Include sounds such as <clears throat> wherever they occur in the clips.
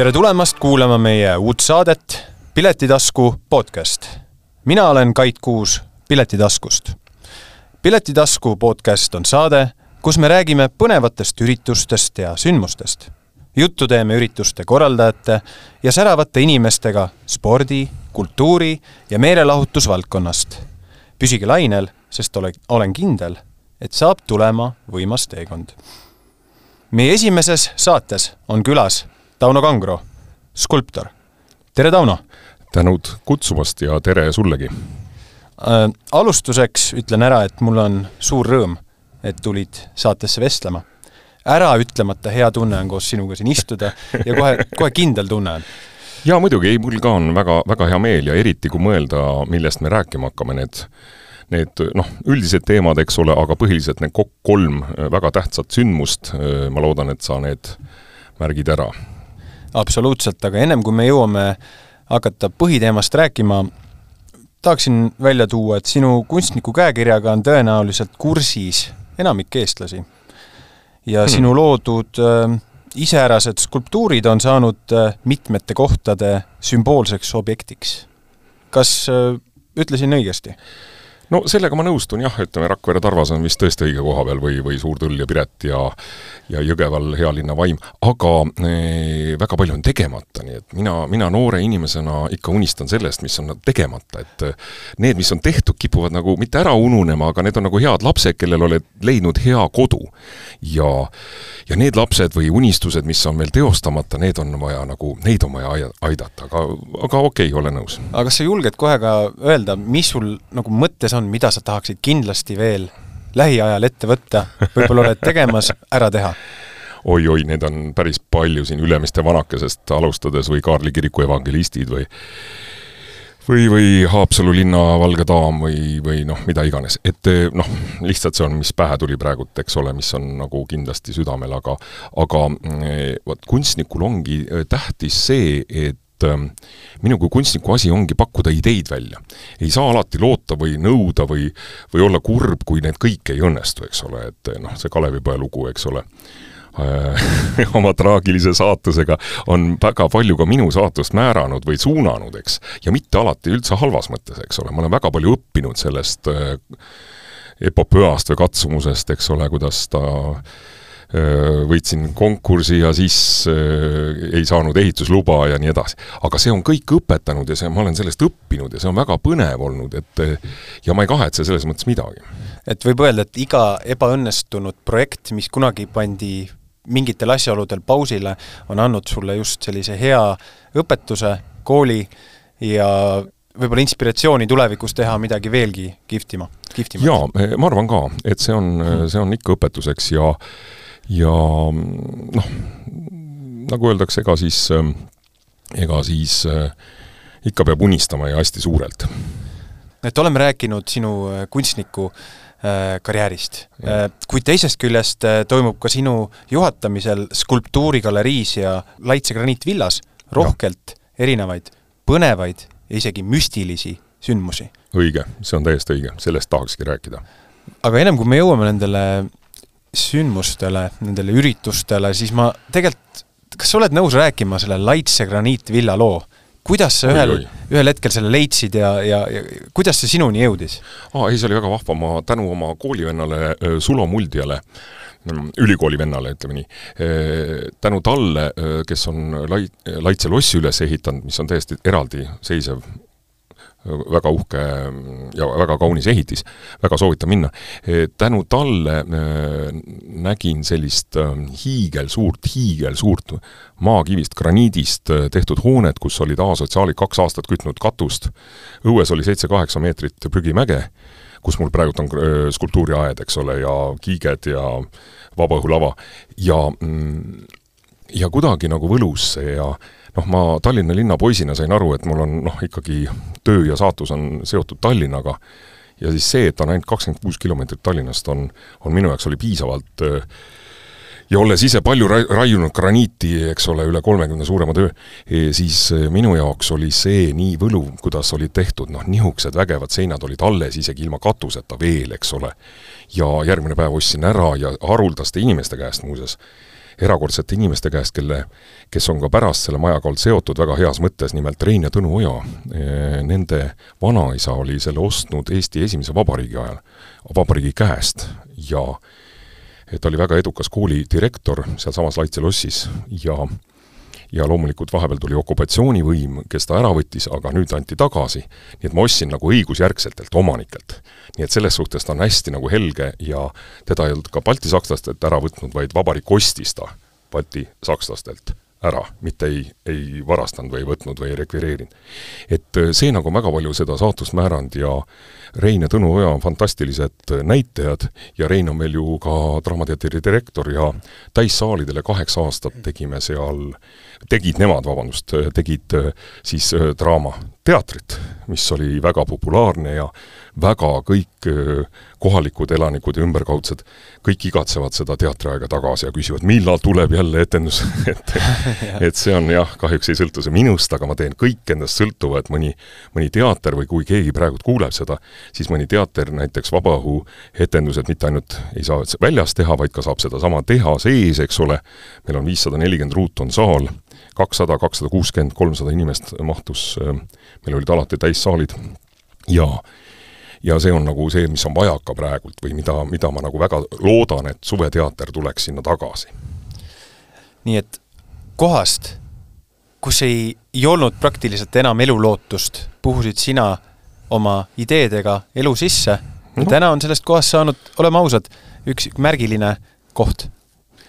tere tulemast kuulama meie uut saadet Piletitasku podcast. mina olen Kait Kuus Piletitaskust. piletitasku podcast on saade, kus me räägime põnevatest üritustest ja sündmustest. juttu teeme ürituste korraldajate ja säravate inimestega spordi, kultuuri ja meelelahutusvaldkonnast. püsige lainel, sest ole, olen kindel, et saab tulema võimas teekond. meie esimeses saates on külas Tauno Kangro, skulptor. tere, Tauno! tänud kutsumast ja tere sullegi! Äh, alustuseks ütlen ära, et mul on suur rõõm, et tulid saatesse vestlema. ära ütlemata hea tunne on koos sinuga siin istuda ja kohe, kohe kindel tunne on. jaa, muidugi, ei, mul ka on väga, väga hea meel ja eriti, kui mõelda, millest me rääkima hakkame, need need noh, üldised teemad, eks ole, aga põhiliselt need kolm väga tähtsat sündmust, ma loodan, et sa need märgid ära. Absoluutselt, aga ennem kui me jõuame hakata põhiteemast rääkima, tahaksin välja tuua, et sinu kunstniku käekirjaga on tõenäoliselt kursis enamik eestlasi. ja hmm. sinu loodud äh, iseärased skulptuurid on saanud äh, mitmete kohtade sümboolseks objektiks. kas äh, ütlesin õigesti? No sellega ma nõustun jah, ütleme Rakvere Tarvas on vist tõesti õige koha peal või, või Suur-Tõll ja Piret ja ja Jõgeval hea linna vaim, aga ee, väga palju on tegemata, nii et mina, mina noore inimesena ikka unistan sellest, mis on tegemata, et need, mis on tehtud, kipuvad nagu mitte ära ununema, aga need on nagu head lapsed, kellel oled leidnud hea kodu. ja, ja need lapsed või unistused, mis on veel teostamata, need on vaja nagu, neid on vaja aidata, aga, aga okei okay,, olen nõus. aga kas sa julged kohe ka öelda, mis sul nagu mõttes on, mida sa tahaksid kindlasti veel lähiajal ette võtta, võib-olla oled tegemas, ära teha? oi-oi, neid on päris palju siin Ülemiste vanakesest alustades või Kaarli kiriku evangelistid või või, või Haapsalu linna Valge daam või, või noh, mida iganes. et noh, lihtsalt see on, mis pähe tuli praegult, eks ole, mis on nagu kindlasti südamel, aga aga mm, vot kunstnikul ongi tähtis see, et et ähm, minu kui kunstniku asi ongi pakkuda ideid välja. ei saa alati loota või nõuda või, või olla kurb, kui need kõik ei õnnestu, eks ole, et noh, see Kalevipoja lugu, eks ole äh, <laughs> oma traagilise saatusega on väga palju ka minu saatust määranud või suunanud, eks. ja mitte alati üldse halvas mõttes, eks ole, ma olen väga palju õppinud sellest äh, epopöast või katsumusest, eks ole, kuidas ta Äh, võitsin konkursi ja siis ei saanud ehitusluba ja nii edasi. aga see on kõik õpetanud ja see, ma olen sellest õppinud ja see on väga põnev olnud, et ja ma ei kahetse selles mõttes midagi. et võib öelda, et iga ebaõnnestunud projekt, mis kunagi pandi mingitel asjaoludel pausile, on andnud sulle just sellise hea õpetuse, kooli ja võib-olla inspiratsiooni tulevikus teha midagi veelgi kihvtima, kihvtimat? jaa, ma arvan ka, et see on, see on ikka õpetuseks ja ja noh, nagu öeldakse, ega siis, ega siis äh, ikka peab unistama ja hästi suurelt. et oleme rääkinud sinu äh, kunstniku äh, karjäärist. kuid teisest küljest toimub ka sinu juhatamisel skulptuurigaleriis ja Laitse graniitvillas rohkelt ja. erinevaid põnevaid ja isegi müstilisi sündmusi. õige, see on täiesti õige, sellest tahakski rääkida. aga ennem kui me jõuame nendele sündmustele, nendele üritustele, siis ma tegelikult, kas sa oled nõus rääkima selle Laitse graniitvilla loo? kuidas sa ühel, ühel hetkel selle leidsid ja, ja, ja kuidas see sinuni jõudis? aa, ei, see oli väga vahva, ma tänu oma koolivennale Sulo Muldjale mm, ülikooli vennale, ütleme nii. Tänu talle, kes on Lai-, Laitse lossi üles ehitanud, mis on täiesti eraldiseisev väga uhke ja väga kaunis ehitis, väga soovitan minna. tänu talle äh, nägin sellist äh, hiigelsuurt, hiigelsuurt maakivist, graniidist äh, tehtud hoonet, kus olid A-sotsiaalid kaks aastat kütnud katust, õues oli seitse-kaheksa meetrit prügimäge, kus mul praegult on skulptuuriaed, eks ole, ja kiiged ja vabaõhulava ja mm, ja kuidagi nagu võlus see ja noh, ma Tallinna linna poisina sain aru, et mul on noh, ikkagi töö ja saatus on seotud Tallinnaga ja siis see, et on ainult kakskümmend kuus kilomeetrit Tallinnast, on, on minu jaoks oli piisavalt ja olles ise palju ra-, raiunud graniiti, eks ole, üle kolmekümne suurema töö, siis minu jaoks oli see nii võluv, kuidas olid tehtud, noh, nihukesed vägevad seinad olid alles, isegi ilma katuseta veel, eks ole. ja järgmine päev ostsin ära ja haruldaste inimeste käest muuseas erakordsete inimeste käest, kelle, kes on ka pärast selle majaga olnud seotud väga heas mõttes, nimelt Rein ja Tõnu Oja. Nende vanaisa oli selle ostnud Eesti esimese vabariigi ajal, vabariigi käest ja ta oli väga edukas koolidirektor sealsamas Laitse lossis ja ja loomulikult vahepeal tuli okupatsioonivõim, kes ta ära võttis, aga nüüd anti tagasi. nii et ma ostsin nagu õigusjärgsetelt omanikelt. nii et selles suhtes ta on hästi nagu helge ja teda ei olnud ka baltisakslastelt ära võtnud, vaid vabariik ostis ta baltisakslastelt ära, mitte ei, ei varastanud või võtnud või rekvireerinud. et äh, see nagu väga palju seda saatust määranud ja Rein ja Tõnu Oja on fantastilised näitlejad ja Rein on meil ju ka Draamateatri direktor ja täissaalidele kaheksa aastat tegime seal, tegid nemad, vabandust, tegid äh, siis äh, draamateatrit, mis oli väga populaarne ja väga kõik kohalikud elanikud ja ümberkaudsed, kõik igatsevad seda teatriaega tagasi ja küsivad, millal tuleb jälle etendus? <laughs> Et et see on jah, kahjuks ei sõltu see minust, aga ma teen kõik endast sõltuva, et mõni, mõni teater või kui keegi praegu kuuleb seda, siis mõni teater, näiteks Vabaõhu etendused mitte ainult ei saa väljas teha, vaid ka saab sedasama teha sees, eks ole, meil on viissada nelikümmend ruut on saal, kakssada, kakssada kuuskümmend, kolmsada inimest mahtus, meil olid alati täissaalid ja ja see on nagu see, mis on vajaka praegult või mida, mida ma nagu väga loodan, et Suveteater tuleks sinna tagasi. nii et kohast, kus ei, ei olnud praktiliselt enam elulootust, puhusid sina oma ideedega elu sisse no. täna on sellest kohast saanud, oleme ausad, üks märgiline koht,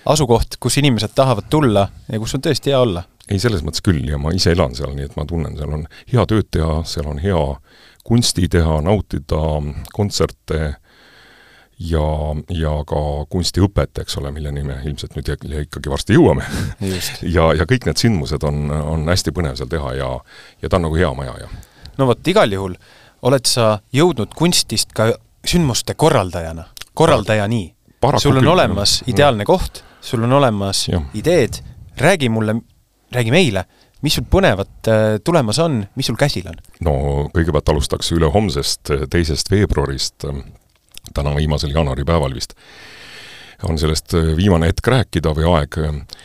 asukoht, kus inimesed tahavad tulla ja kus on tõesti hea olla. ei, selles mõttes küll ja ma ise elan seal, nii et ma tunnen, seal on hea tööd teha, seal on hea kunsti teha, nautida kontserte ja, ja ka kunstiõpet, eks ole, milleni me ilmselt nüüd ikkagi varsti jõuame. <laughs> ja, ja kõik need sündmused on, on hästi põnev seal teha ja, ja ta on nagu hea maja ja. no vot, igal juhul oled sa jõudnud kunstist ka sündmuste korraldajana, korraldajani. sul on küll, olemas jah. ideaalne koht, sul on olemas ja. ideed, räägi mulle, räägi meile mis sul põnevat äh, tulemas on, mis sul käsil on? no kõigepealt alustaks ülehomsest, äh, teisest veebruarist, äh, täna viimasel jaanuaripäeval vist, on sellest viimane hetk rääkida või aeg,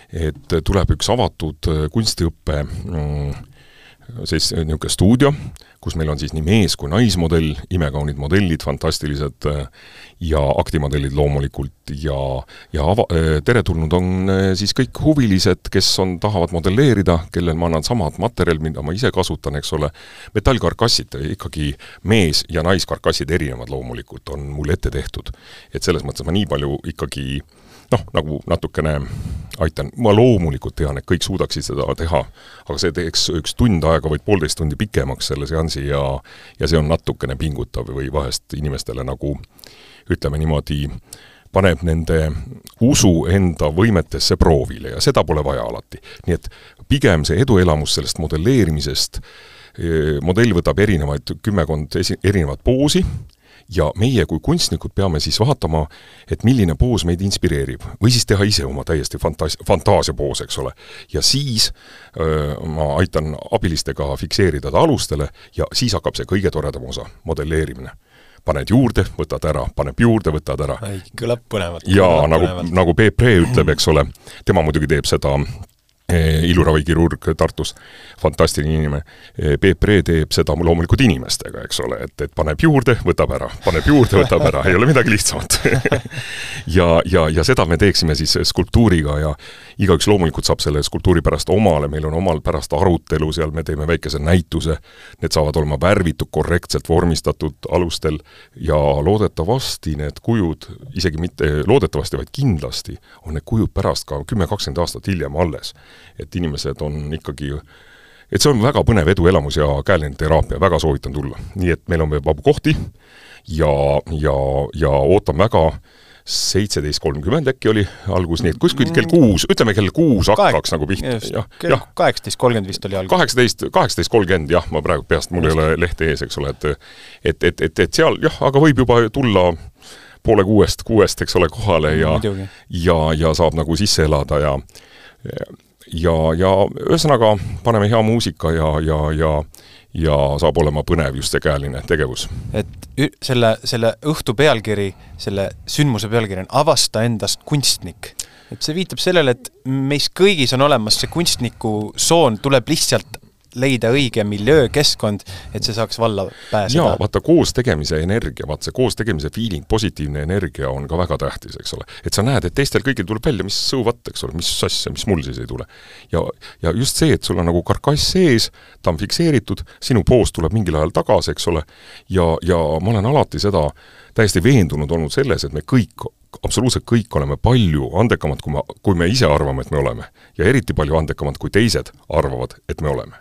et tuleb üks avatud kunstiõppe mm, siis niisugune stuudio, kus meil on siis nii mees- kui naismodell, imekaunid modellid, fantastilised, ja aktimodellid loomulikult ja, ja ava-, teretulnud on siis kõik huvilised, kes on, tahavad modelleerida, kellel ma annan samad materjal, mida ma ise kasutan, eks ole, metallkarkassid, ikkagi mees- ja naiskarkassid erinevad loomulikult, on mul ette tehtud. et selles mõttes ma nii palju ikkagi äh, noh, nagu natukene aitan, ma loomulikult tean, et kõik suudaksid seda teha, aga see teeks üks tund aega või poolteist tundi pikemaks selle seansi ja ja see on natukene pingutav või vahest inimestele nagu ütleme niimoodi, paneb nende usu enda võimetesse proovile ja seda pole vaja alati. nii et pigem see eduelamus sellest modelleerimisest, eh, modell võtab erinevaid, kümmekond esi-, erinevat poosi, ja meie kui kunstnikud peame siis vaatama, et milline poos meid inspireerib. või siis teha ise oma täiesti fantaas-, fantaasiapoos, eks ole. ja siis öö, ma aitan abilistega fikseerida ta alustele ja siis hakkab see kõige toredam osa, modelleerimine paned juurde, võtad ära, paneb juurde, võtad ära. kõlab põnevalt. jaa, nagu, nagu Peep Ree ütleb, eks ole, tema muidugi teeb seda iluravikirurg Tartus, fantastiline inimene. Eh, Peep Ree teeb seda loomulikult inimestega, eks ole, et, et paneb juurde, võtab ära, paneb juurde, võtab ära, ei ole midagi lihtsamat. <laughs> Ja, ja, ja seda me teeksime siis skulptuuriga ja igaüks loomulikult saab selle skulptuuri pärast omale, meil on omal pärast arutelu seal, me teeme väikese näituse, need saavad olema värvitud, korrektselt vormistatud alustel. Ja loodetavasti need kujud, isegi mitte loodetavasti, vaid kindlasti, on need kujud pärast ka kümme, kakskümmend aastat hiljem alles et inimesed on ikkagi et see on väga põnev eduelamus ja käeline teraapia, väga soovitan tulla. nii et meil on veel vabu kohti ja, ja, ja ootan väga. seitseteist kolmkümmend äkki oli algus, nii et kuskil kell kuus, ütleme kell kuus hakkaks nagu pihta, jah, jah. kaheksateist kolmkümmend vist oli algus. kaheksateist, kaheksateist kolmkümmend jah, ma praegu peast, mul ei ole lehte ees, eks ole, et et, et, et, et seal jah, aga võib juba tulla poole kuuest, kuuest, eks ole, kohale ja ja, ja saab nagu sisse elada ja ja, ja ühesõnaga paneme hea muusika ja, ja, ja ja saab olema põnev just see käeline tegevus. et selle, selle õhtu pealkiri, selle sündmuse pealkiri on Avasta endast kunstnik. et see viitab sellele, et meis kõigis on olemas see kunstniku soon, tuleb lihtsalt leida õige miljöö, keskkond, et see saaks valla pääseda. jaa, vaata koos tegemise energia, vaat see koos tegemise feeling, positiivne energia on ka väga tähtis, eks ole. et sa näed, et teistel kõigil tuleb välja, mis so what, eks ole, mis asja, mis mul siis ei tule. ja, ja just see, et sul on nagu karkass sees, ta on fikseeritud, sinu poos tuleb mingil ajal tagasi, eks ole, ja, ja ma olen alati seda täiesti veendunud olnud selles, et me kõik absoluutselt kõik oleme palju andekamad, kui me, kui me ise arvame, et me oleme. ja eriti palju andekamad, kui teised arvavad, et me oleme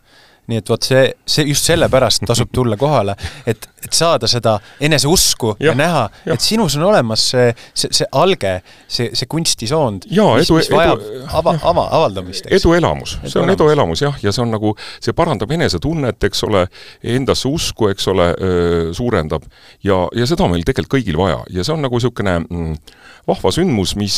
nii et vot see, see just sellepärast tasub tulla kohale, et, et saada seda eneseusku ja, ja näha, et sinus on olemas see, see, see alge, see, see kunstisoond, mis, mis vajab edu, ava, ava, avaldamist. eduelamus, see on eduelamus jah, ja see on nagu, see parandab enesetunnet, eks ole, endasse usku, eks ole, suurendab. Ja, ja seda on meil tegelikult kõigil vaja. Ja see on nagu niisugune mm, vahva sündmus, mis,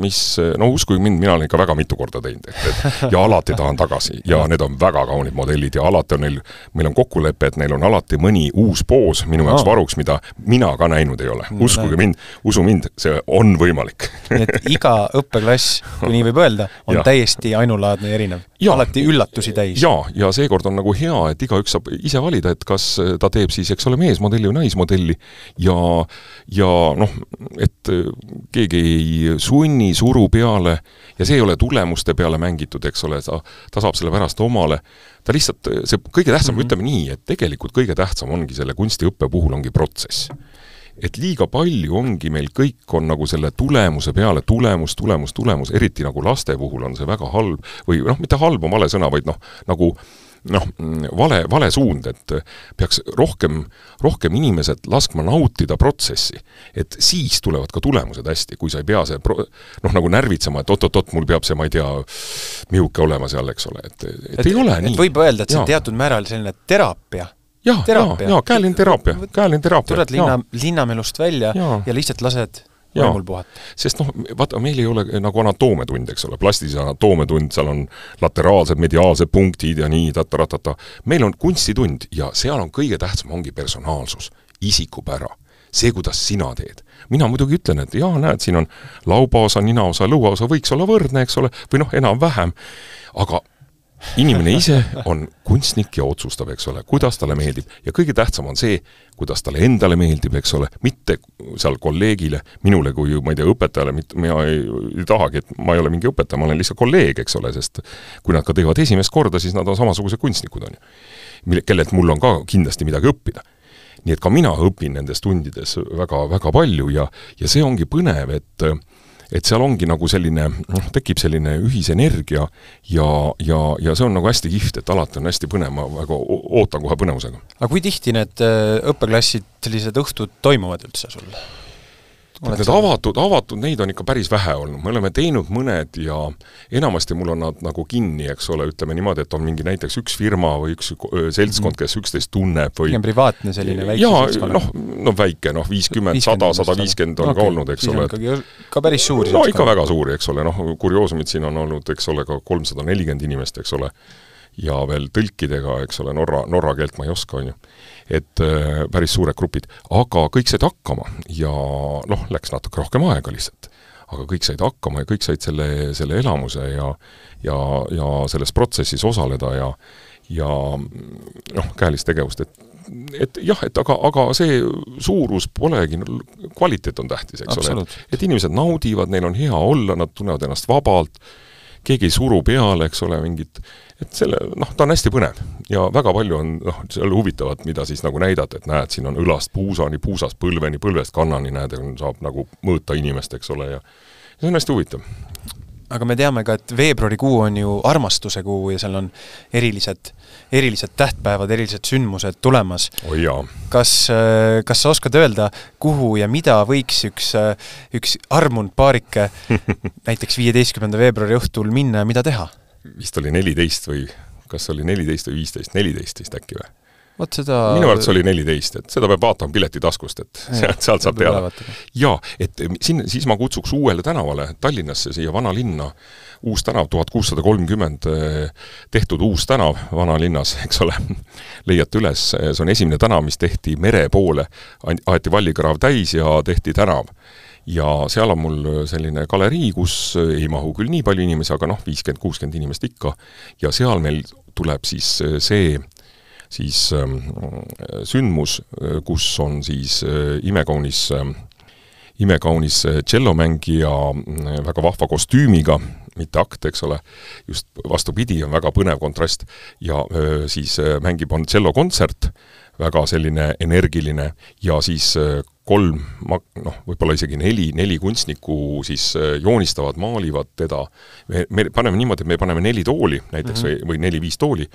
mis no uskuge mind, mina olen ikka väga mitu korda teinud, et, et ja alati tahan tagasi. Ja need on väga kaunid modellid modellid ja alati on neil, meil on kokkulepe, et neil on alati mõni uus poos minu jaoks varuks, mida mina ka näinud ei ole. uskuge mind, usu mind, see on võimalik <laughs> nii et iga õppeklass, kui nii võib öelda, on ja. täiesti ainulaadne ja erinev. alati üllatusi täis. jaa, ja seekord on nagu hea, et igaüks saab ise valida, et kas ta teeb siis, eks ole, meesmodelli või naismodelli ja, ja noh, et keegi ei sunni, suru peale ja see ei ole tulemuste peale mängitud, eks ole, ta, ta saab selle pärast omale ta lihtsalt, see kõige tähtsam mm, -hmm. ütleme nii, et tegelikult kõige tähtsam ongi selle kunstiõppe puhul ongi protsess. et liiga palju ongi meil kõik on nagu selle tulemuse peale tulemus, tulemus, tulemus, eriti nagu laste puhul on see väga halb või noh, mitte halb on vale sõna, vaid noh, nagu noh, vale, vale suund, et peaks rohkem, rohkem inimesed laskma nautida protsessi. et siis tulevad ka tulemused hästi, kui sa ei pea see pro-, noh, nagu närvitsema, et oot-oot-oot, mul peab see, ma ei tea, mihuke olema seal, eks ole, et, et, et ei ole nii. võib öelda, et see on teatud määral selline teraapia jah, jaa, jaa, käeline teraapia, käeline teraapia. tuled linna, linnamelust välja ja. ja lihtsalt lased vaimul puhata. sest noh, vaata, meil ei ole nagu anatoomiatund, eks ole, plastilise anatoomiatund, seal on lateraalsed, mediaalsed punktid ja nii ta-ta-ta-ta. meil on kunstitund ja seal on kõige tähtsam, ongi personaalsus, isikupära see, kuidas sina teed. mina muidugi ütlen, et jaa, näed, siin on laubaosa, ninaosa, lõuaosa võiks olla võrdne, eks ole, või noh, enam-vähem, aga inimene ise on kunstnik ja otsustab, eks ole, kuidas talle meeldib. ja kõige tähtsam on see, kuidas talle endale meeldib, eks ole, mitte seal kolleegile, minule kui ma ei tea, õpetajale, mina ei, ei tahagi, et ma ei ole mingi õpetaja, ma olen lihtsalt kolleeg, eks ole, sest kui nad ka teevad esimest korda, siis nad on samasugused kunstnikud, on ju. mille, kellelt mul on ka kindlasti midagi õppida nii et ka mina õpin nendes tundides väga, väga palju ja, ja see ongi põnev, et et seal ongi nagu selline, noh, tekib selline ühisenergia ja, ja, ja see on nagu hästi kihvt, et alati on hästi põnev, ma väga ootan kohe põnevusega. aga kui tihti need äh, õppeklassid, sellised õhtud toimuvad üldse sul? Need avatud, avatud, neid on ikka päris vähe olnud, me oleme teinud mõned ja enamasti mul on nad nagu kinni, eks ole, ütleme niimoodi, et on mingi näiteks üks firma või üks seltskond, kes üksteist tunneb või pigem privaatne selline väike jaa, noh, no väike, noh, viiskümmend, sada, sada viiskümmend on okay. ka olnud, eks ole. ka päris suuri no ikka väga suuri, eks ole, noh, kurioosumid siin on olnud, eks ole, ka kolmsada nelikümmend inimest, eks ole, ja veel tõlkidega, eks ole, norra, norra keelt ma ei oska, on ju. Et äh, päris suured grupid, aga kõik said hakkama ja noh, läks natuke rohkem aega lihtsalt. aga kõik said hakkama ja kõik said selle, selle elamuse ja ja, ja selles protsessis osaleda ja ja noh, käelist tegevust, et et jah, et aga, aga see suurus polegi, kvaliteet on tähtis, eks ole, et et inimesed naudivad, neil on hea olla, nad tunnevad ennast vabalt, keegi ei suru peale, eks ole, mingit et selle, noh, ta on hästi põnev ja väga palju on noh, seal huvitavat, mida siis nagu näidata, et näed, siin on õlast puusani, puusast põlveni, põlvest kannani, näed, saab nagu mõõta inimest, eks ole, ja see on hästi huvitav aga me teame ka, et veebruarikuu on ju armastuse kuu ja seal on erilised, erilised tähtpäevad, erilised sündmused tulemas oh. kas, äh, kas sa oskad öelda, kuhu ja mida võiks üks, äh, üks armunud paarike <laughs> näiteks viieteistkümnenda veebruari õhtul minna ja mida teha? Vist oli neliteist või kas oli neliteist või viisteist, neliteist vist äkki või? vot seda minu arvates oli neliteist, et seda peab vaatama piletitaskust, et sealt, sealt saab teada. jaa, et siin, siis ma kutsuks uuele tänavale, Tallinnasse, siia vanalinna, uus tänav, tuhat kuussada kolmkümmend tehtud uus tänav vanalinnas, eks ole, leiate üles, see on esimene tänav, mis tehti mere poole, aeti vallikraав täis ja tehti tänav ja seal on mul selline galerii, kus ei mahu küll nii palju inimesi, aga noh, viiskümmend, kuuskümmend inimest ikka, ja seal meil tuleb siis see siis äh, sündmus, kus on siis äh, imekaunis äh, imekaunis tšellomängija väga vahva kostüümiga, mitte akt, eks ole, just vastupidi, on väga põnev kontrast, ja öö, siis mängib, on tšellokontsert, väga selline energiline ja siis äh, kolm, noh, võib-olla isegi neli, neli kunstnikku siis äh, joonistavad, maalivad teda, me, me paneme niimoodi, et me paneme neli tooli näiteks mm -hmm. või, või neli-viis tooli,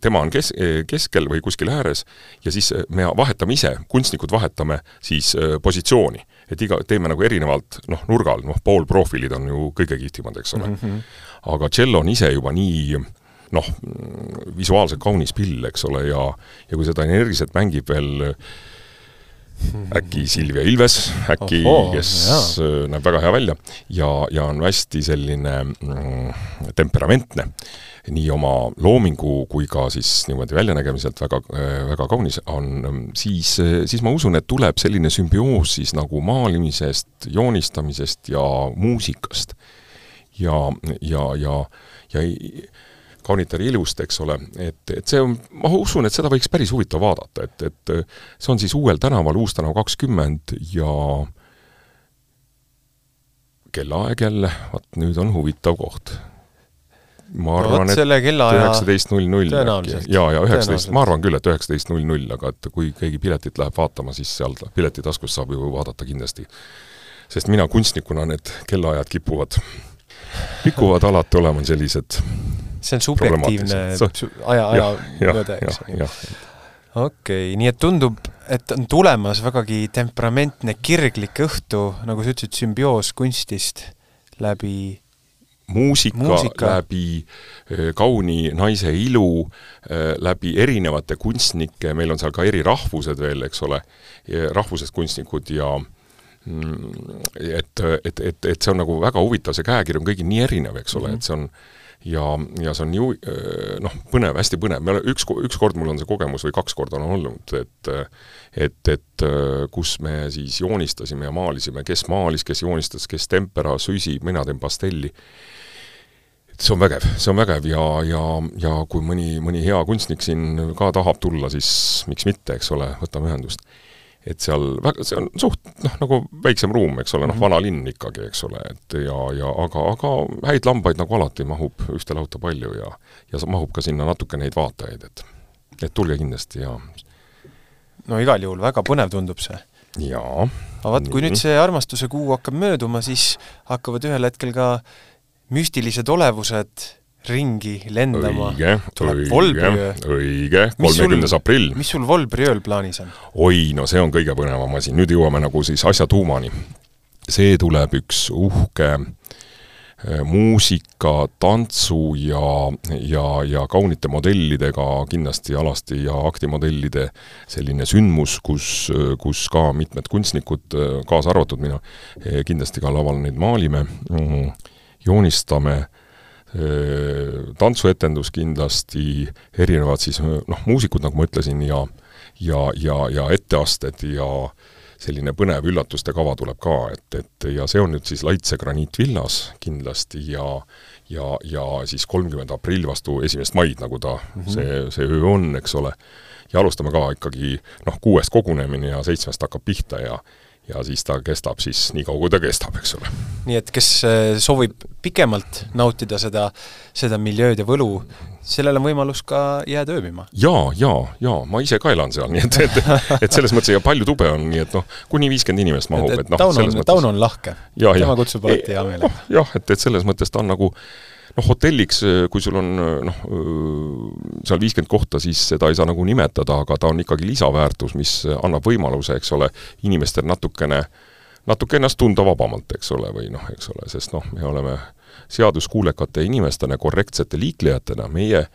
tema on kes-, keskel või kuskil ääres ja siis me vahetame ise, kunstnikud vahetame siis positsiooni. et iga, teeme nagu erinevalt noh, nurgal, noh, poolprofiilid on ju kõige kihvtimad, eks ole mm. -hmm. aga tšello on ise juba nii noh, visuaalselt kaunis pill, eks ole, ja ja kui seda energiliselt mängib veel äkki Silvia Ilves, äkki, kes jaa. näeb väga hea välja ja, ja on hästi selline mm, temperamentne, nii oma loomingu kui ka siis niimoodi väljanägemiselt väga, väga kaunis on, siis, siis ma usun, et tuleb selline sümbioos siis nagu maalimisest, joonistamisest ja muusikast. ja, ja, ja, ja kaunitari ilust, eks ole, et, et see on, ma usun, et seda võiks päris huvitav vaadata, et, et see on siis uuel tänaval, Uus tänav kakskümmend ja kellaaeg jälle, vot nüüd on huvitav koht. ma arvan et üheksateist null null äkki, jaa, ja üheksateist, ma arvan küll, et üheksateist null null, aga et kui keegi piletit läheb vaatama, siis seal piletitaskust saab ju vaadata kindlasti. sest mina kunstnikuna, need kellaajad kipuvad, kipuvad alati olema sellised see on subjektiivne aja, aja mõõde, eks ju. okei okay,, nii et tundub, et on tulemas vägagi temperamentne kirglik õhtu, nagu sa ütlesid, sümbioos kunstist läbi muusika, muusika., läbi kauni naise ilu, läbi erinevate kunstnike, meil on seal ka eri rahvused veel, eks ole, rahvusest kunstnikud ja mm, et, et, et, et see on nagu väga huvitav, see käekiri on kõigil nii erinev, eks ole et see on ja, ja see on ju noh, põnev, hästi põnev, me üks, üks kord mul on see kogemus või kaks korda on olnud, et et, et kus me siis joonistasime ja maalisime, kes maalis, kes joonistas, kes tempera, süsi, mina teen pastelli, see on vägev, see on vägev ja, ja, ja kui mõni, mõni hea kunstnik siin ka tahab tulla, siis miks mitte, eks ole, võtame ühendust et seal väga, see on suht noh, nagu väiksem ruum, eks ole, noh, mhm. vana linn ikkagi, eks ole, et ja, ja aga, aga häid lambaid nagu alati mahub ühte lauta palju ja ja mahub ka sinna natuke neid vaatajaid, et et tulge kindlasti ja no igal juhul väga põnev tundub see. jaa. aga vaat, kui nüüd see armastuse kuu hakkab mööduma, siis hakkavad ühel hetkel ka müstilised olevused ringi lendama. õige, õige, õige, kolmekümnes aprill. mis sul Volbriööl plaanis on? oi, no see on kõige põnevam asi, nüüd jõuame nagu siis asja tuumani. see tuleb üks uhke äh, muusika, tantsu ja, ja, ja kaunite modellidega kindlasti alasti ja aktimodellide selline sündmus, kus, kus ka mitmed kunstnikud, äh, kaasa arvatud mina, äh, kindlasti ka laval neid maalime, mm, joonistame tantsuetendus kindlasti, erinevad siis noh, muusikud, nagu ma ütlesin, ja ja, ja, ja etteasted ja selline põnev üllatuste kava tuleb ka, et, et ja see on nüüd siis Laitse graniitvillas kindlasti ja ja, ja siis kolmkümmend aprill vastu esimest maid, nagu ta mm, -hmm. see, see öö on, eks ole. ja alustame ka ikkagi noh, kuuest kogunemine ja seitsmest hakkab pihta ja ja siis ta kestab siis nii kaua, kui ta kestab, eks ole. nii et kes äh, soovib pikemalt nautida seda, seda miljööd ja võlu, sellel on võimalus ka jääda ööbima? jaa, jaa, jaa, ma ise ka elan seal, <laughs> nii et, et et selles mõttes ja palju tube on, nii et noh, kuni viiskümmend inimest mahub, et, et noh, Tauno on, Tauno on lahke. tema kutsub alati hea meelega. Oh, jah, et, et selles mõttes ta on nagu noh, hotelliks, kui sul on noh, seal viiskümmend kohta, siis seda ei saa nagu nimetada, aga ta on ikkagi lisaväärtus, mis annab võimaluse, eks ole, inimestel natukene, natuke ennast tunda vabamalt, eks ole, või noh, eks ole, sest noh, me oleme seaduskuulekate inimestena, korrektsete liiklejatena, meie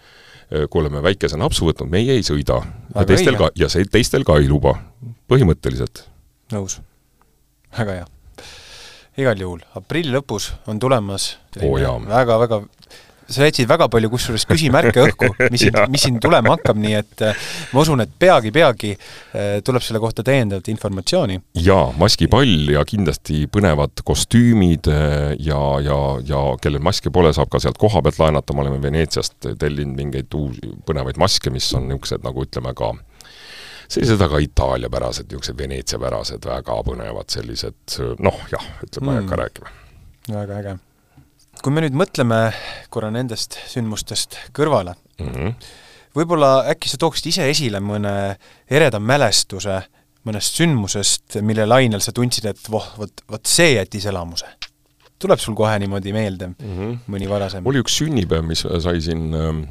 kui oleme väikese napsu võtnud, meie ei sõida. ja teistel ka, ja see teistel ka ei luba, põhimõtteliselt. nõus. väga hea igal juhul aprilli lõpus on tulemas oh, väga-väga sa jätsid väga palju kusjuures küsimärke õhku, <laughs> mis siin, mis siin tulema hakkab, nii et äh, ma usun, et peagi-peagi äh, tuleb selle kohta täiendavat informatsiooni. jaa, maskipall ja kindlasti põnevad kostüümid äh, ja, ja, ja kellel maske pole, saab ka sealt koha pealt laenata, me oleme Veneetsiast tellinud mingeid uusi põnevaid maske, mis on niisugused nagu ütleme ka sellised väga Itaalia-pärased, niisugused Veneetsia-pärased, väga põnevad sellised noh, jah, ütleme mm., ma ei hakka mm. rääkima. väga äge. kui me nüüd mõtleme korra nendest sündmustest kõrvale mm, -hmm. võib-olla äkki sa tooksid ise esile mõne ereda mälestuse mõnest sündmusest, mille lainel sa tundsid, et voh, vot, vot see jättis elamuse? tuleb sul kohe niimoodi meelde mm -hmm. mõni varasem? oli üks sünnipäev, mis sai siin ähm,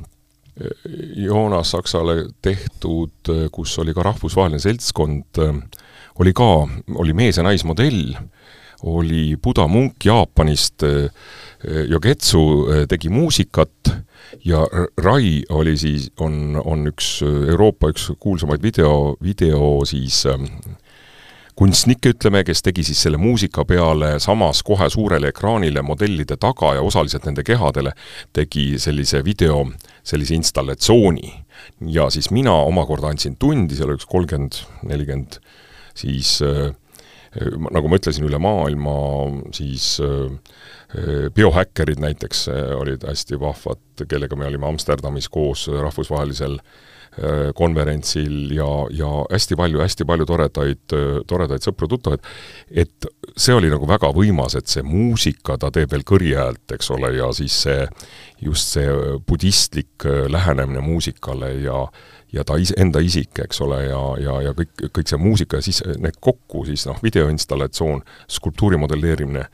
Joonas Saksale tehtud, kus oli ka rahvusvaheline seltskond, oli ka, oli mees- ja naismodell, oli Buda munk Jaapanist, Yogetsu tegi muusikat ja Rai oli siis, on, on üks Euroopa üks kuulsamaid video, video siis äh, kunstnikke, ütleme, kes tegi siis selle muusika peale samas kohe suurele ekraanile modellide taga ja osaliselt nende kehadele tegi sellise video, sellise installatsiooni. ja siis mina omakorda andsin tundi, seal oli üks kolmkümmend, nelikümmend siis äh, nagu ma ütlesin, üle maailma siis äh, biohäkkerid näiteks äh, olid hästi vahvad, kellega me olime Amsterdamis koos rahvusvahelisel äh, Äh, konverentsil ja, ja hästi palju, hästi palju toredaid, toredaid sõpru-tuttavaid, et see oli nagu väga võimas, et see muusika, ta teeb veel kõri häält, eks ole, ja siis see, just see budistlik äh, lähenemine muusikale ja ja ta ise, enda isik, eks ole, ja, ja, ja kõik, kõik see muusika ja siis need kokku siis noh, videoinstallatsioon, skulptuuri modelleerimine,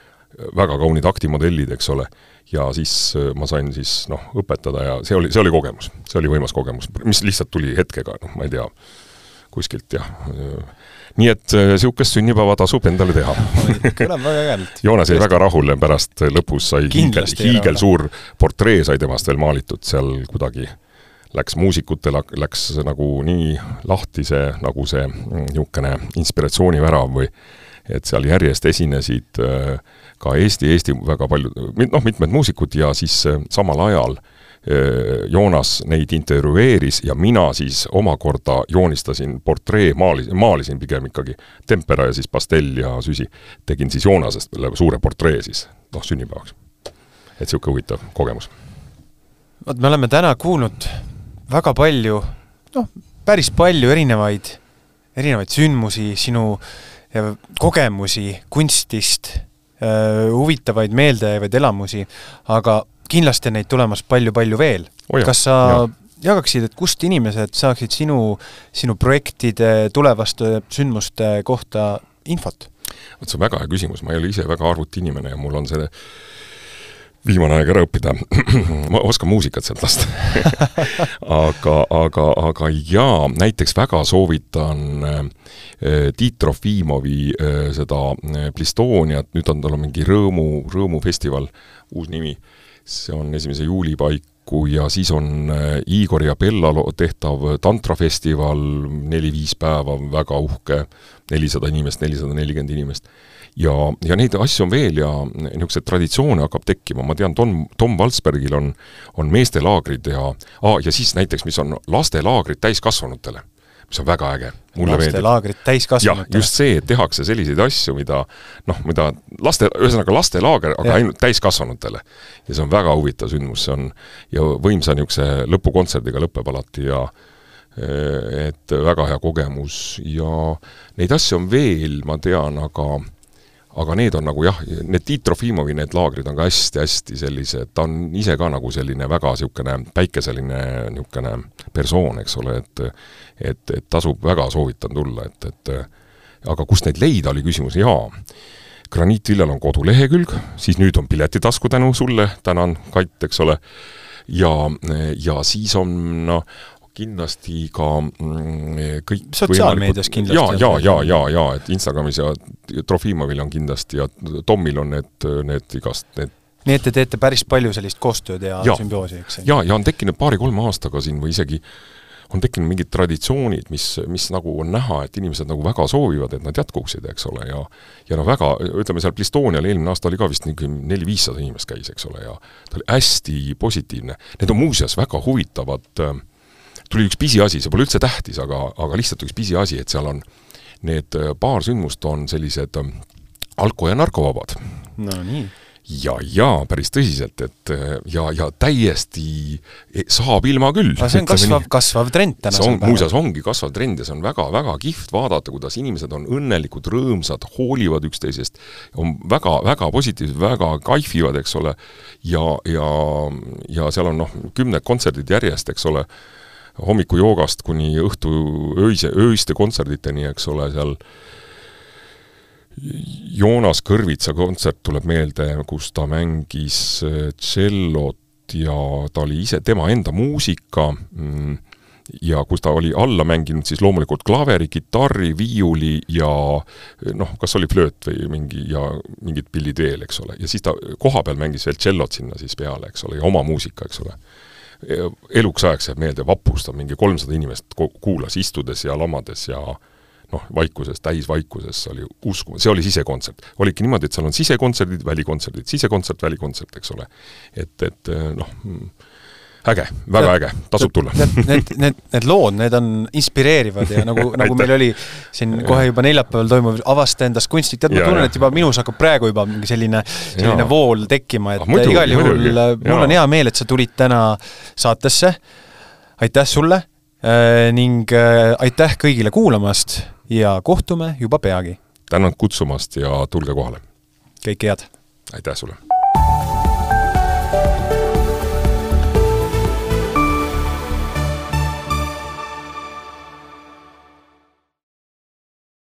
väga kaunid aktimodellid, eks ole ja siis äh, ma sain siis noh, õpetada ja see oli, see oli kogemus, see oli võimas kogemus, mis lihtsalt tuli hetkega, noh, ma ei tea, kuskilt jah. nii et niisugust äh, sünnipäeva tasub endale teha. kõlab väga ägedalt. Joonas jäi väga rahule, pärast lõpus sai hiigel, hiigelsuur portree sai temast veel maalitud seal kuidagi läks muusikutel, läks nagu nii lahti see, nagu see mm, niisugune inspiratsioonivärav või et seal järjest esinesid äh, ka Eesti, Eesti väga palju, noh, mitmed muusikud ja siis äh, samal ajal äh, Joonas neid intervjueeris ja mina siis omakorda joonistasin portree, maalisin, maalisin pigem ikkagi tempera ja siis pastell ja süsi. tegin siis Joonasest suure portree siis, noh, sünnipäevaks. et niisugune huvitav kogemus. vot me oleme täna kuulnud väga palju, noh, päris palju erinevaid, erinevaid sündmusi, sinu kogemusi kunstist huvitavaid meeldejäävaid elamusi, aga kindlasti on neid tulemas palju-palju veel oh. kas sa ja. jagaksid, et kust inimesed saaksid sinu, sinu projektide, tulevaste sündmuste kohta infot? vot see on väga hea küsimus, ma ei ole ise väga arvutiinimene ja mul on see viimane aeg ära õppida. <clears throat> Ma oskan muusikat sealt lasta. <laughs> Aga, aga, aga jaa, näiteks väga soovitan äh, Tiit Trofimovi äh, seda äh, Plistoniat, nüüd on tal on mingi Rõõmu, Rõõmufestival, uus nimi, see on esimese juuli paiku ja siis on Igor ja Bella tehtav tantrafestival, neli-viis päeva, väga uhke, nelisada inimest, nelisada nelikümmend inimest ja, ja neid asju on veel ja niisuguseid traditsioone hakkab tekkima, ma tean, Tom, Tom Valsbergil on, on meestelaagrid ja aa, ja siis näiteks, mis on lastelaagrid täiskasvanutele, mis on väga äge. lastelaagrid täiskasvanutele? just see, et tehakse selliseid asju, mida noh, mida laste, ühesõnaga lastelaager, aga ja. ainult täiskasvanutele. ja see on väga huvitav sündmus, see on ja võimsa niisuguse lõpukontserdiga lõpeb alati ja et väga hea kogemus ja neid asju on veel, ma tean, aga aga need on nagu jah, need Tiit Trofimovi need laagrid on ka hästi-hästi sellised, ta on ise ka nagu selline väga niisugune päikeseline niisugune persoon, eks ole, et et, et tasub, väga soovitan tulla, et, et aga kust neid leida, oli küsimus, jaa. graniitvillal on kodulehekülg, siis nüüd on piletitasku tänu sulle, tänan, Kait, eks ole, ja, ja siis on noh, kindlasti ka mm, kõik sotsiaalmeedias kindlasti. jaa, jaa, jaa, jaa, jaa, et Instagramis ja Trofimovil on kindlasti ja Tomil on need, need igast, need nii et te teete päris palju sellist koostööd ja, ja sümbioosi, eks? jaa, ja on tekkinud paari-kolme aastaga siin või isegi on tekkinud mingid traditsioonid, mis, mis nagu on näha, et inimesed nagu väga soovivad, et nad jätkuksid, eks ole, ja ja noh, väga, ütleme seal Blistonial eelmine aasta oli ka vist niisugune neli-viissada inimest käis, eks ole, ja ta oli hästi positiivne. Need on muuseas väga huvitavad, tuli üks pisiasi, see pole üldse tähtis, aga, aga lihtsalt üks pisiasi, et seal on need paar sündmust on sellised alko- ja narkovabad. no nii ja, ja päris tõsiselt, et ja, ja täiesti e, saab ilma küll. aga see on kasvav, kasvav trend tänasel päeval. muuseas, ongi kasvav trend ja see on väga-väga kihvt vaadata, kuidas inimesed on õnnelikud, rõõmsad, hoolivad üksteisest, on väga, väga positiivsed, väga kaifivad, eks ole, ja, ja, ja seal on noh, kümned kontserdid järjest, eks ole, hommikujoogast kuni õhtu öise, öiste kontserditeni, eks ole, seal äh, Joonas Kõrvitsa kontsert tuleb meelde, kus ta mängis äh, tšellot ja ta oli ise, tema enda muusika mm, ja kus ta oli alla mänginud siis loomulikult klaveri, kitarri, viiuli ja noh, kas oli flööt või mingi ja mingid pillid veel, eks ole, ja siis ta kohapeal mängis veel tšellot sinna siis peale, eks ole, ja oma muusika, eks ole. Eluks ajaks jääb meelde, vapus, ta mingi kolmsada inimest kuulas istudes ja lamades ja noh, vaikuses, täisvaikuses oli uskumatu, see oli sisekontsert. olidki niimoodi, et seal on sisekontserdid, välikontserdid, sisekontsert, välikontsert, eks ole. et, et noh, äge, väga ja, äge, tasub tulla. Need, need, need, need lood, need on inspireerivad ja nagu, <laughs> nagu meil oli siin kohe juba neljapäeval toimuv Avasta endast kunstnik, tead, ma tunnen, et juba minus hakkab praegu juba mingi selline, selline ja. vool tekkima, et ah, muidu, igal juhul mul on hea meel, et sa tulid täna saatesse, aitäh sulle äh, ning äh, aitäh kõigile kuulamast ja kohtume juba peagi. tänan kutsumast ja tulge kohale! kõike head! aitäh sulle!